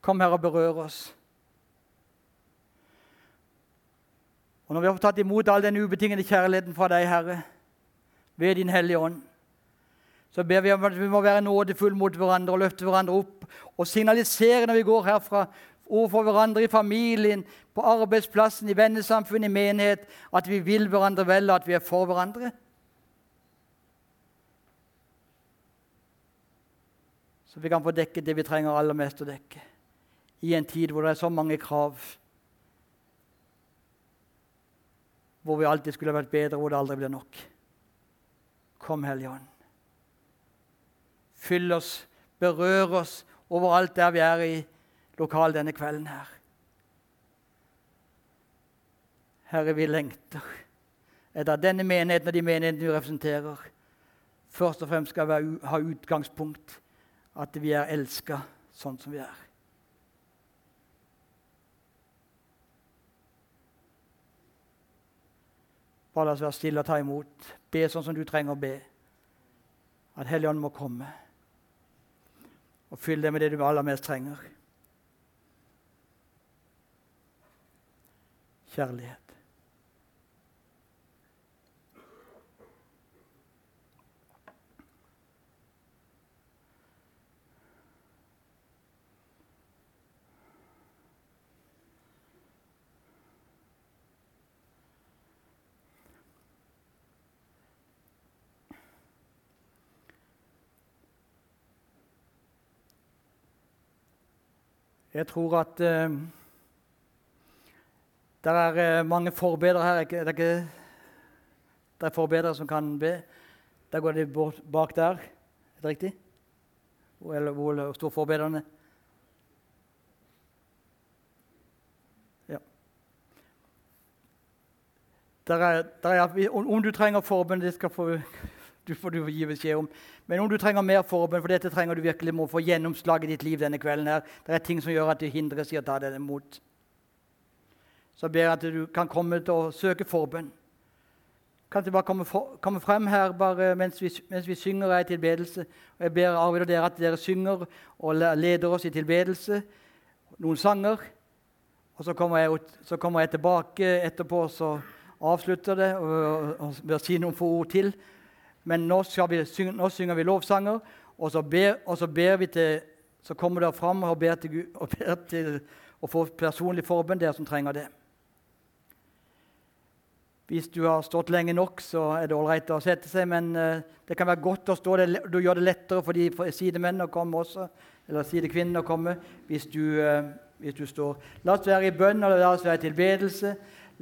Kom her og berør oss. Og når vi har tatt imot all den ubetingede kjærligheten fra deg, Herre, ved Din Hellige Ånd, så ber vi om at vi må være nådefulle mot hverandre og løfte hverandre opp og signalisere når vi går herfra overfor hverandre i familien, på arbeidsplassen, i vennesamfunnet, i menighet, at vi vil hverandre vel, og at vi er for hverandre. Så vi kan få dekket det vi trenger aller mest å dekke i en tid hvor det er så mange krav hvor vi alltid skulle vært bedre, hvor det aldri blir nok. Kom, Hellige Ånd. Fyll oss, berør oss overalt der vi er i lokalet denne kvelden her. Herre, vi lengter etter at denne menigheten og de menighetene du representerer, først og fremst skal ha utgangspunkt at vi er elska sånn som vi er. Bare la oss være stille og ta imot. Be sånn som du trenger å be. At Helligånden må komme og fylle deg med det du aller mest trenger. Kjærlighet. Jeg tror at uh, det er uh, mange forbedere her. Det er, ikke, det er forbedere som kan be. Der går de bak der. Er det riktig? Eller hvor står forbederne? Ja. Der er, der er, om du trenger forbønn, det skal få du får du gi beskjed om. Men om du trenger mer forbønn, for dette trenger du virkelig må få gjennomslag i ditt liv denne kvelden her. Det er ting som gjør at du hindres i å ta det imot. Så ber jeg at du kan komme til å søke forbønn. Kan du bare komme, for, komme frem her bare mens vi, mens vi synger ei tilbedelse? Og Jeg ber Arvid og dere at dere synger og leder oss i tilbedelse. Noen sanger. Og så kommer jeg, så kommer jeg tilbake etterpå og avslutter det og, og, og, og si noen få ord til. Men nå, vi nå synger vi lovsanger, og så, ber, og så, ber vi til, så kommer dere fram og ber til, og ber til å få personlig forbønn, dere som trenger det. Hvis du har stått lenge nok, så er det ålreit å sette seg, men uh, det kan være godt å stå det, Du gjør det lettere for de sidemennene å komme også, eller sidekvinnene å komme, hvis du, uh, hvis du, står. La oss være i bønn, og la oss være i tilbedelse.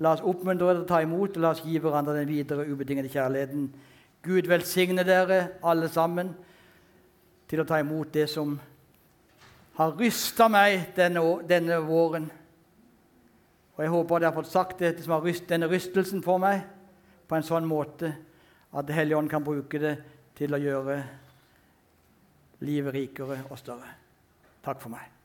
La oss oppmuntre å ta imot, og la oss gi hverandre den videre ubetingede kjærligheten. Gud velsigne dere alle sammen til å ta imot det som har rysta meg denne, denne, våren. Og jeg håper dere har fått sagt det som har ryst, denne rystelsen for meg, på en sånn måte at Hellige Ånd kan bruke det til å gjøre livet rikere og større. Takk for meg.